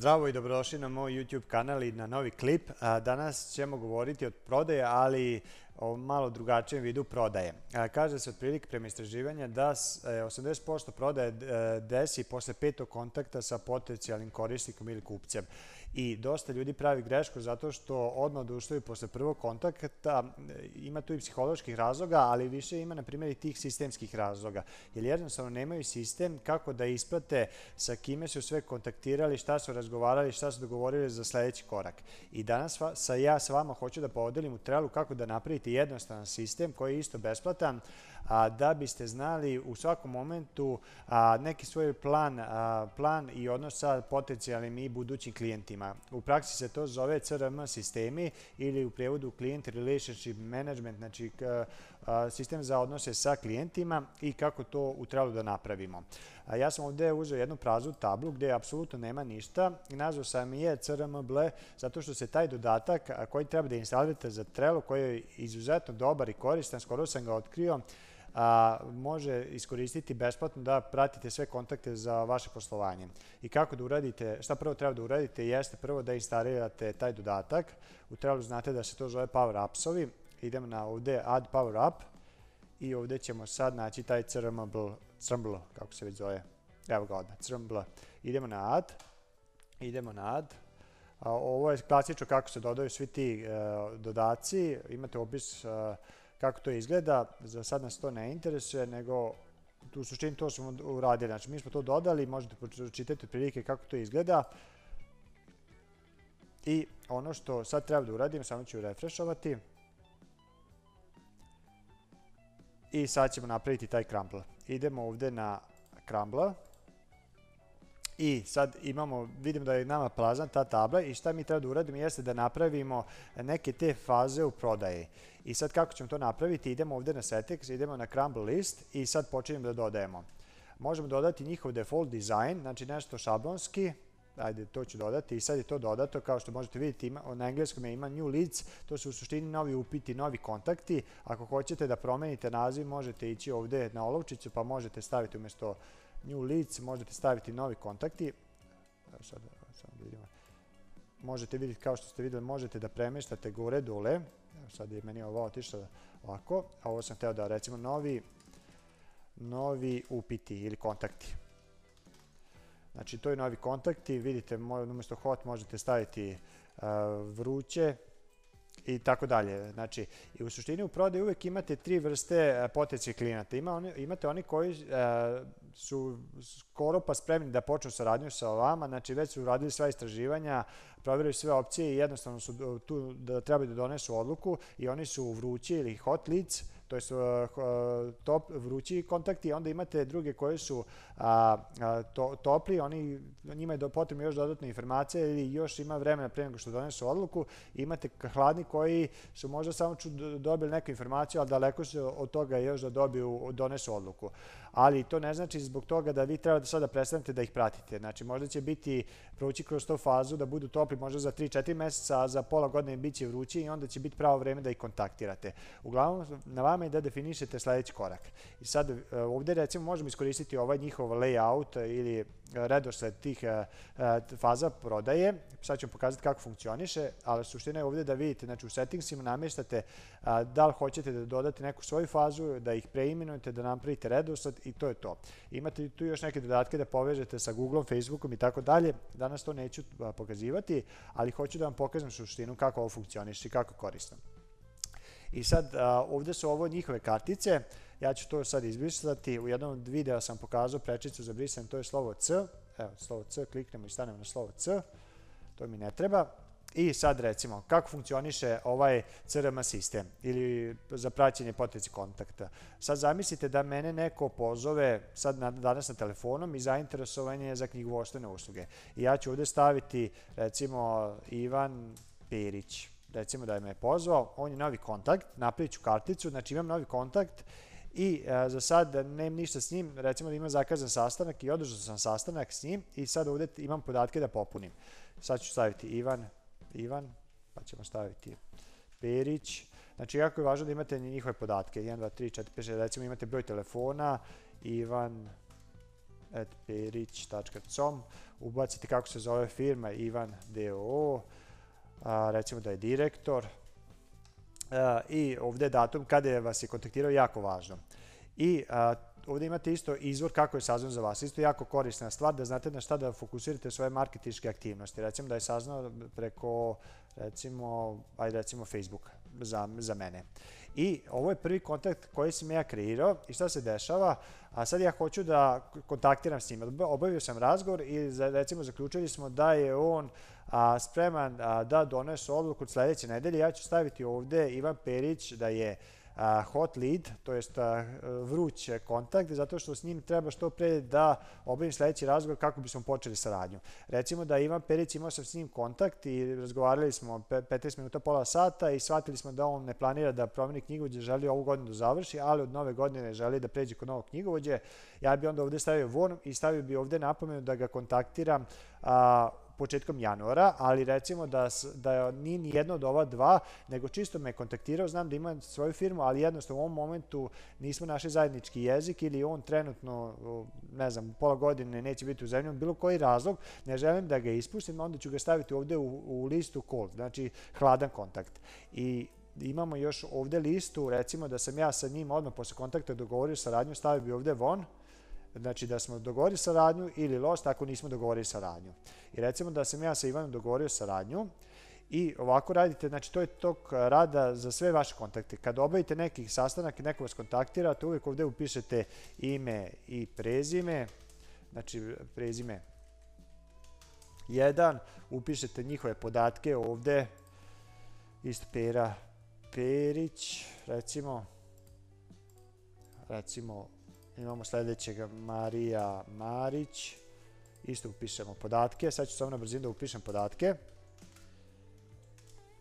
Zdravo i dobrodošli na moj YouTube kanal i na novi klip. Danas ćemo govoriti o prodaje, ali o malo drugačijem vidu prodaje. Kaže se otprilike prema istraživanja da 80% e, prodaje e, desi posle petog kontakta sa potencijalnim korisnikom ili kupcem. I dosta ljudi pravi grešku zato što odmah odustaju posle prvog kontakta. Ima tu i psiholoških razloga, ali više ima, na primjer, i tih sistemskih razloga. Jer jednostavno nemaju sistem kako da isprate sa kime su sve kontaktirali, šta su razgovarali, šta su dogovorili za sledeći korak. I danas sa ja sa vama hoću da podelim u trelu kako da napravite jednostavan sistem koji je isto besplatan, a, da biste znali u svakom momentu neki svoj plan, plan i odnos sa potencijalnim i budućim klijentima. U praksi se to zove CRM sistemi ili u prevodu Client Relationship Management, znači sistem za odnose sa klijentima i kako to u trelu da napravimo. Ja sam ovde uzeo jednu praznu tablu gde apsolutno nema ništa i nazvao sam je CRMBL zato što se taj dodatak koji treba da instalirate za Trello koji je izuzetno dobar i koristan, skoro sam ga otkrio, a, može iskoristiti besplatno da pratite sve kontakte za vaše poslovanje. I kako da uradite, šta prvo treba da uradite jeste prvo da instalirate taj dodatak. U Trello znate da se to zove Power Appsovi. Idemo na ovde Add Power Up i ovde ćemo sad naći taj crmbl, crmbl kako se već zove. Evo ga odmah, crmbl. Idemo na Add, idemo na Add, A, ovo je klasično kako se dodaju svi ti uh, dodaci, imate opis uh, kako to izgleda, za sad nas to ne interesuje, nego u suštini to smo uradili. Znači, mi smo to dodali, možete pročitati prilike kako to izgleda. I ono što sad treba da uradim, samo ću refreshovati. I sad ćemo napraviti taj crumble. Idemo ovde na crumble. I sad imamo, vidimo da je nama plazan ta tabla i šta mi treba da uradimo jeste da napravimo neke te faze u prodaji. I sad kako ćemo to napraviti? Idemo ovde na settings, idemo na crumble list i sad počinjemo da dodajemo. Možemo dodati njihov default design, znači nešto šablonski, ajde to ću dodati i sad je to dodato kao što možete vidjeti ima, na engleskom je ima new leads, to su u suštini novi upiti, novi kontakti. Ako hoćete da promenite naziv možete ići ovde na olovčicu pa možete staviti umjesto new leads, možete staviti novi kontakti. Evo sad, sad da vidimo. Možete vidjeti kao što ste videli, možete da premeštate gore dole. Evo sad je meni ovo otišlo ovako, a ovo sam hteo da recimo novi novi upiti ili kontakti. Znači, to je novi kontakti, vidite, umjesto hot možete staviti uh, vruće, i tako dalje. Znači, i u suštini u prodaju uvek imate tri vrste potencijih klijenata. Ima oni, imate oni koji e, su skoro pa spremni da počnu saradnju sa vama, znači već su uradili sva istraživanja, provjerili sve opcije i jednostavno su tu da trebaju da donesu odluku i oni su vrući ili hot leads, to je uh, top, vrući kontakti, onda imate druge koje su a, to, topli, oni, njima je potrebno još dodatna informacija ili još ima vremena pre nego što donesu odluku, imate hladni koji su možda samo dobili neku informaciju, ali daleko su od toga još da dobiju, donesu odluku. Ali to ne znači zbog toga da vi treba da sada prestanete da ih pratite. Znači, možda će biti proći kroz tu fazu da budu topli možda za 3-4 meseca, a za pola godine bit će vrući i onda će biti pravo vreme da ih kontaktirate. Uglavnom, na vama je da definišete sledeći korak. I sad e, ovde recimo možemo iskoristiti ovaj njihov layout ili redosled tih e, e, faza prodaje. Sad ću vam pokazati kako funkcioniše, ali suština je ovde da vidite, znači u settingsima namještate da li hoćete da dodate neku svoju fazu, da ih preimenujete, da napravite redosled i to je to. Imate tu još neke dodatke da povežete sa Googleom, Facebookom i tako dalje. Danas to neću pokazivati, ali hoću da vam pokažem suštinu kako ovo funkcioniše i kako koristam. I sad, ovde su ovo njihove kartice, ja ću to sad izbrisati, u jednom videa sam pokazao prečicu za brisanje, to je slovo C, evo, slovo C, kliknemo i stanemo na slovo C, to mi ne treba. I sad recimo, kako funkcioniše ovaj CRM sistem ili za praćenje potenci kontakta. Sad zamislite da mene neko pozove sad na, danas na telefonom i zainteresovan je za knjigovoštene usluge. I ja ću ovde staviti recimo Ivan Perić recimo da je me pozvao, on je novi kontakt, napravit ću karticu, znači imam novi kontakt i e, za sad nemam ništa s njim, recimo da imam zakazan sastanak i održao sam sastanak s njim i sad ovde imam podatke da popunim. Sad ću staviti Ivan, Ivan, pa ćemo staviti Perić, znači jako je važno da imate njihove podatke, 1, 2, 3, 4, 5, 6, recimo imate broj telefona, Ivan perić.com, ubacite kako se zove firma, Ivan DOO, a, recimo da je direktor, a, i ovde je datum kada je vas je kontaktirao jako važno. I a, ovde imate isto izvor kako je saznao za vas. Isto jako korisna stvar da znate na šta da fokusirate svoje marketičke aktivnosti. Recimo da je saznao preko recimo, ajde recimo Facebook za, za mene. I ovo je prvi kontakt koji sam ja kreirao i šta se dešava, a sad ja hoću da kontaktiram s njim. Obavio sam razgovor i recimo zaključili smo da je on a, spreman a, da donese odluku od sledeće nedelje. Ja ću staviti ovde Ivan Perić da je hot lead, to jest vruć kontakt, zato što s njim treba što pre da obavim sledeći razgovor kako bismo počeli saradnju. Recimo da Ivan Perić imao sam s njim kontakt i razgovarali smo 15 minuta, pola sata i shvatili smo da on ne planira da promeni knjigovođe, želi ovu godinu da završi, ali od nove godine želi da pređe kod novog knjigovođe. Ja bi onda ovde stavio von i stavio bi ovde napomenu da ga kontaktiram početkom januara, ali recimo da, da nije ni jedno od ova dva, nego čisto me kontaktirao, znam da ima svoju firmu, ali jednostavno u ovom momentu nismo našli zajednički jezik ili on trenutno, ne znam, pola godine neće biti u zemlji, bilo koji razlog, ne želim da ga ispustim, onda ću ga staviti ovde u, u listu cold, znači hladan kontakt. I imamo još ovde listu, recimo da sam ja sa njim odmah posle kontakta dogovorio saradnju, stavio bi ovde von, Znači da smo dogovorili saradnju ili lost ako nismo dogovorili saradnju. I recimo da sam ja sa Ivanom dogovorio saradnju i ovako radite, znači to je tok rada za sve vaše kontakte. Kad obavite neki sastanak i neko vas kontaktira, to uvijek ovde upišete ime i prezime, znači prezime 1, upišete njihove podatke ovde, isto Pera Perić, recimo, recimo Imamo sledećeg Marija Marić. Isto upišemo podatke. Sad ću samo na brzinu da upišem podatke.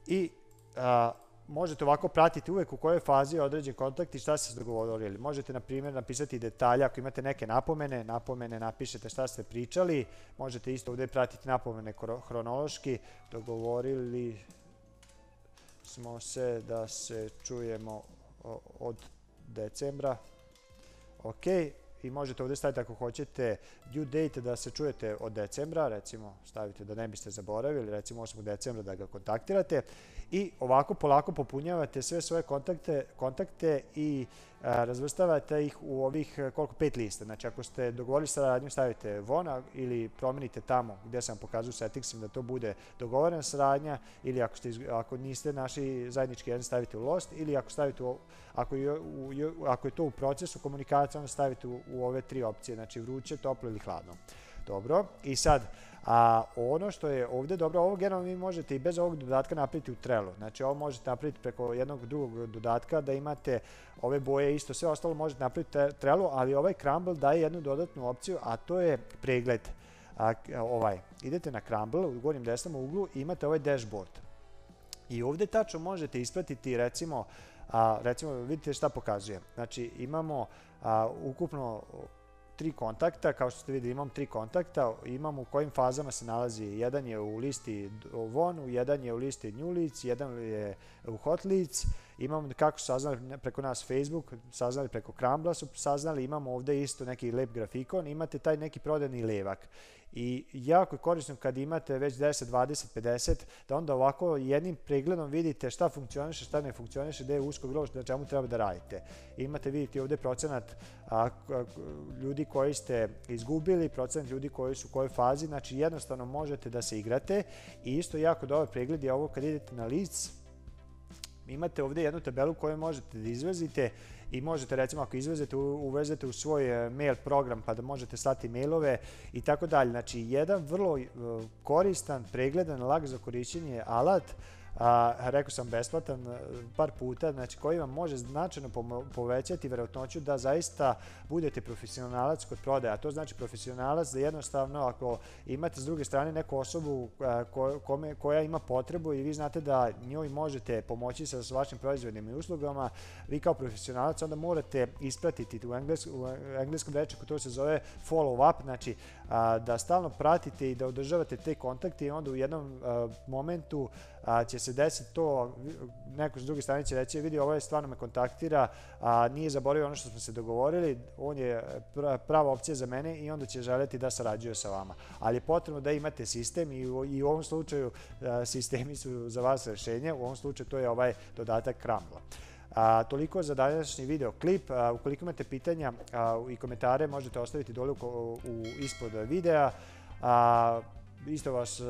I a, možete ovako pratiti uvek u kojoj fazi je određen kontakt i šta ste dogovorili. Možete, na primjer, napisati detalje ako imate neke napomene, napomene napišete šta ste pričali. Možete isto ovde pratiti napomene hronološki. Dogovorili smo se da se čujemo od decembra ok, i možete ovde staviti ako hoćete due date da se čujete od decembra, recimo stavite da ne biste zaboravili, recimo 8. decembra da ga kontaktirate i ovako polako popunjavate sve svoje kontakte, kontakte i a, razvrstavate ih u ovih koliko pet lista. Znači ako ste dogovorili sa radnjom stavite vona ili promenite tamo gde sam pokazao settingsim da to bude dogovorena saradnja ili ako, ste, ako niste naši zajednički jedan stavite u lost ili ako stavite u, ako, je, u, ako je to u procesu komunikacije onda stavite u, u ove tri opcije, znači vruće, toplo ili hladno. Dobro, i sad, a ono što je ovde dobro, ovo generalno vi možete i bez ovog dodatka napraviti u Trello. Znači ovo možete napraviti preko jednog drugog dodatka da imate ove boje isto, sve ostalo možete napraviti Trello, ali ovaj Crumble daje jednu dodatnu opciju, a to je pregled. A, ovaj, idete na Crumble, u gornjem desnom uglu imate ovaj dashboard. I ovde tačno možete ispratiti recimo, a, recimo vidite šta pokazuje. Znači imamo a, ukupno tri kontakta, kao što ste videli imam tri kontakta, imam u kojim fazama se nalazi, jedan je u listi Vonu, jedan je u listi New Leads, jedan je u Hot Leads, imamo kako su saznali preko nas Facebook, saznali preko Krambla su saznali, imamo ovde isto neki lep grafikon, imate taj neki prodani levak i jako je korisno kad imate već 10, 20, 50, da onda ovako jednim pregledom vidite šta funkcioniše, šta ne funkcioniše, gde je usko grlo, na čemu treba da radite. Imate, vidite ovde procenat a, a, ljudi koji ste izgubili, procenat ljudi koji su u kojoj fazi, znači jednostavno možete da se igrate i isto jako dobar pregled je ovo kad idete na list, imate ovde jednu tabelu koju možete da izvezite i možete recimo ako izvezete, uvezete u svoj e, mail program pa da možete slati mailove i tako dalje. Znači jedan vrlo e, koristan, pregledan, lag za korišćenje alat a, rekao sam besplatan e, par puta, znači koji vam može značajno povećati verovatnoću da zaista budete profesionalac kod prodaja. To znači profesionalac da jednostavno ako imate s druge strane neku osobu ko, kome, koja ima potrebu i vi znate da njoj možete pomoći sa, vašim proizvodima i uslugama, vi kao profesionalac onda morate ispratiti u, engles, u engleskom rečeku to se zove follow up, znači a, da stalno pratite i da održavate te kontakte i onda u jednom a, momentu a, će se desiti to, neko s druge strane će reći, vidi, ovo je stvarno me kontaktira, a, nije zaboravio ono što smo se dogovorili, on je prava opcija za mene i onda će želeti da sarađuje sa vama. Ali je potrebno da imate sistem i i u ovom slučaju a, sistemi su za vas rešenje, u ovom slučaju to je ovaj dodatak Krambla. A, toliko za današnji video klip. A, ukoliko imate pitanja a, i komentare možete ostaviti dole u, u, ispod videa. A, isto vas uh,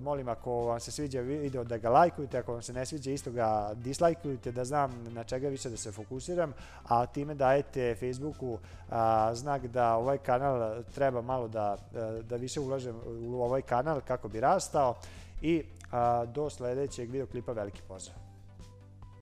molim ako vam se sviđa video da ga lajkujete, ako vam se ne sviđa isto ga dislajkujte da znam na čega više da se fokusiram, a time dajete Facebooku uh, znak da ovaj kanal treba malo da, uh, da više ulažem u ovaj kanal kako bi rastao i do sledećeg videoklipa veliki pozdrav.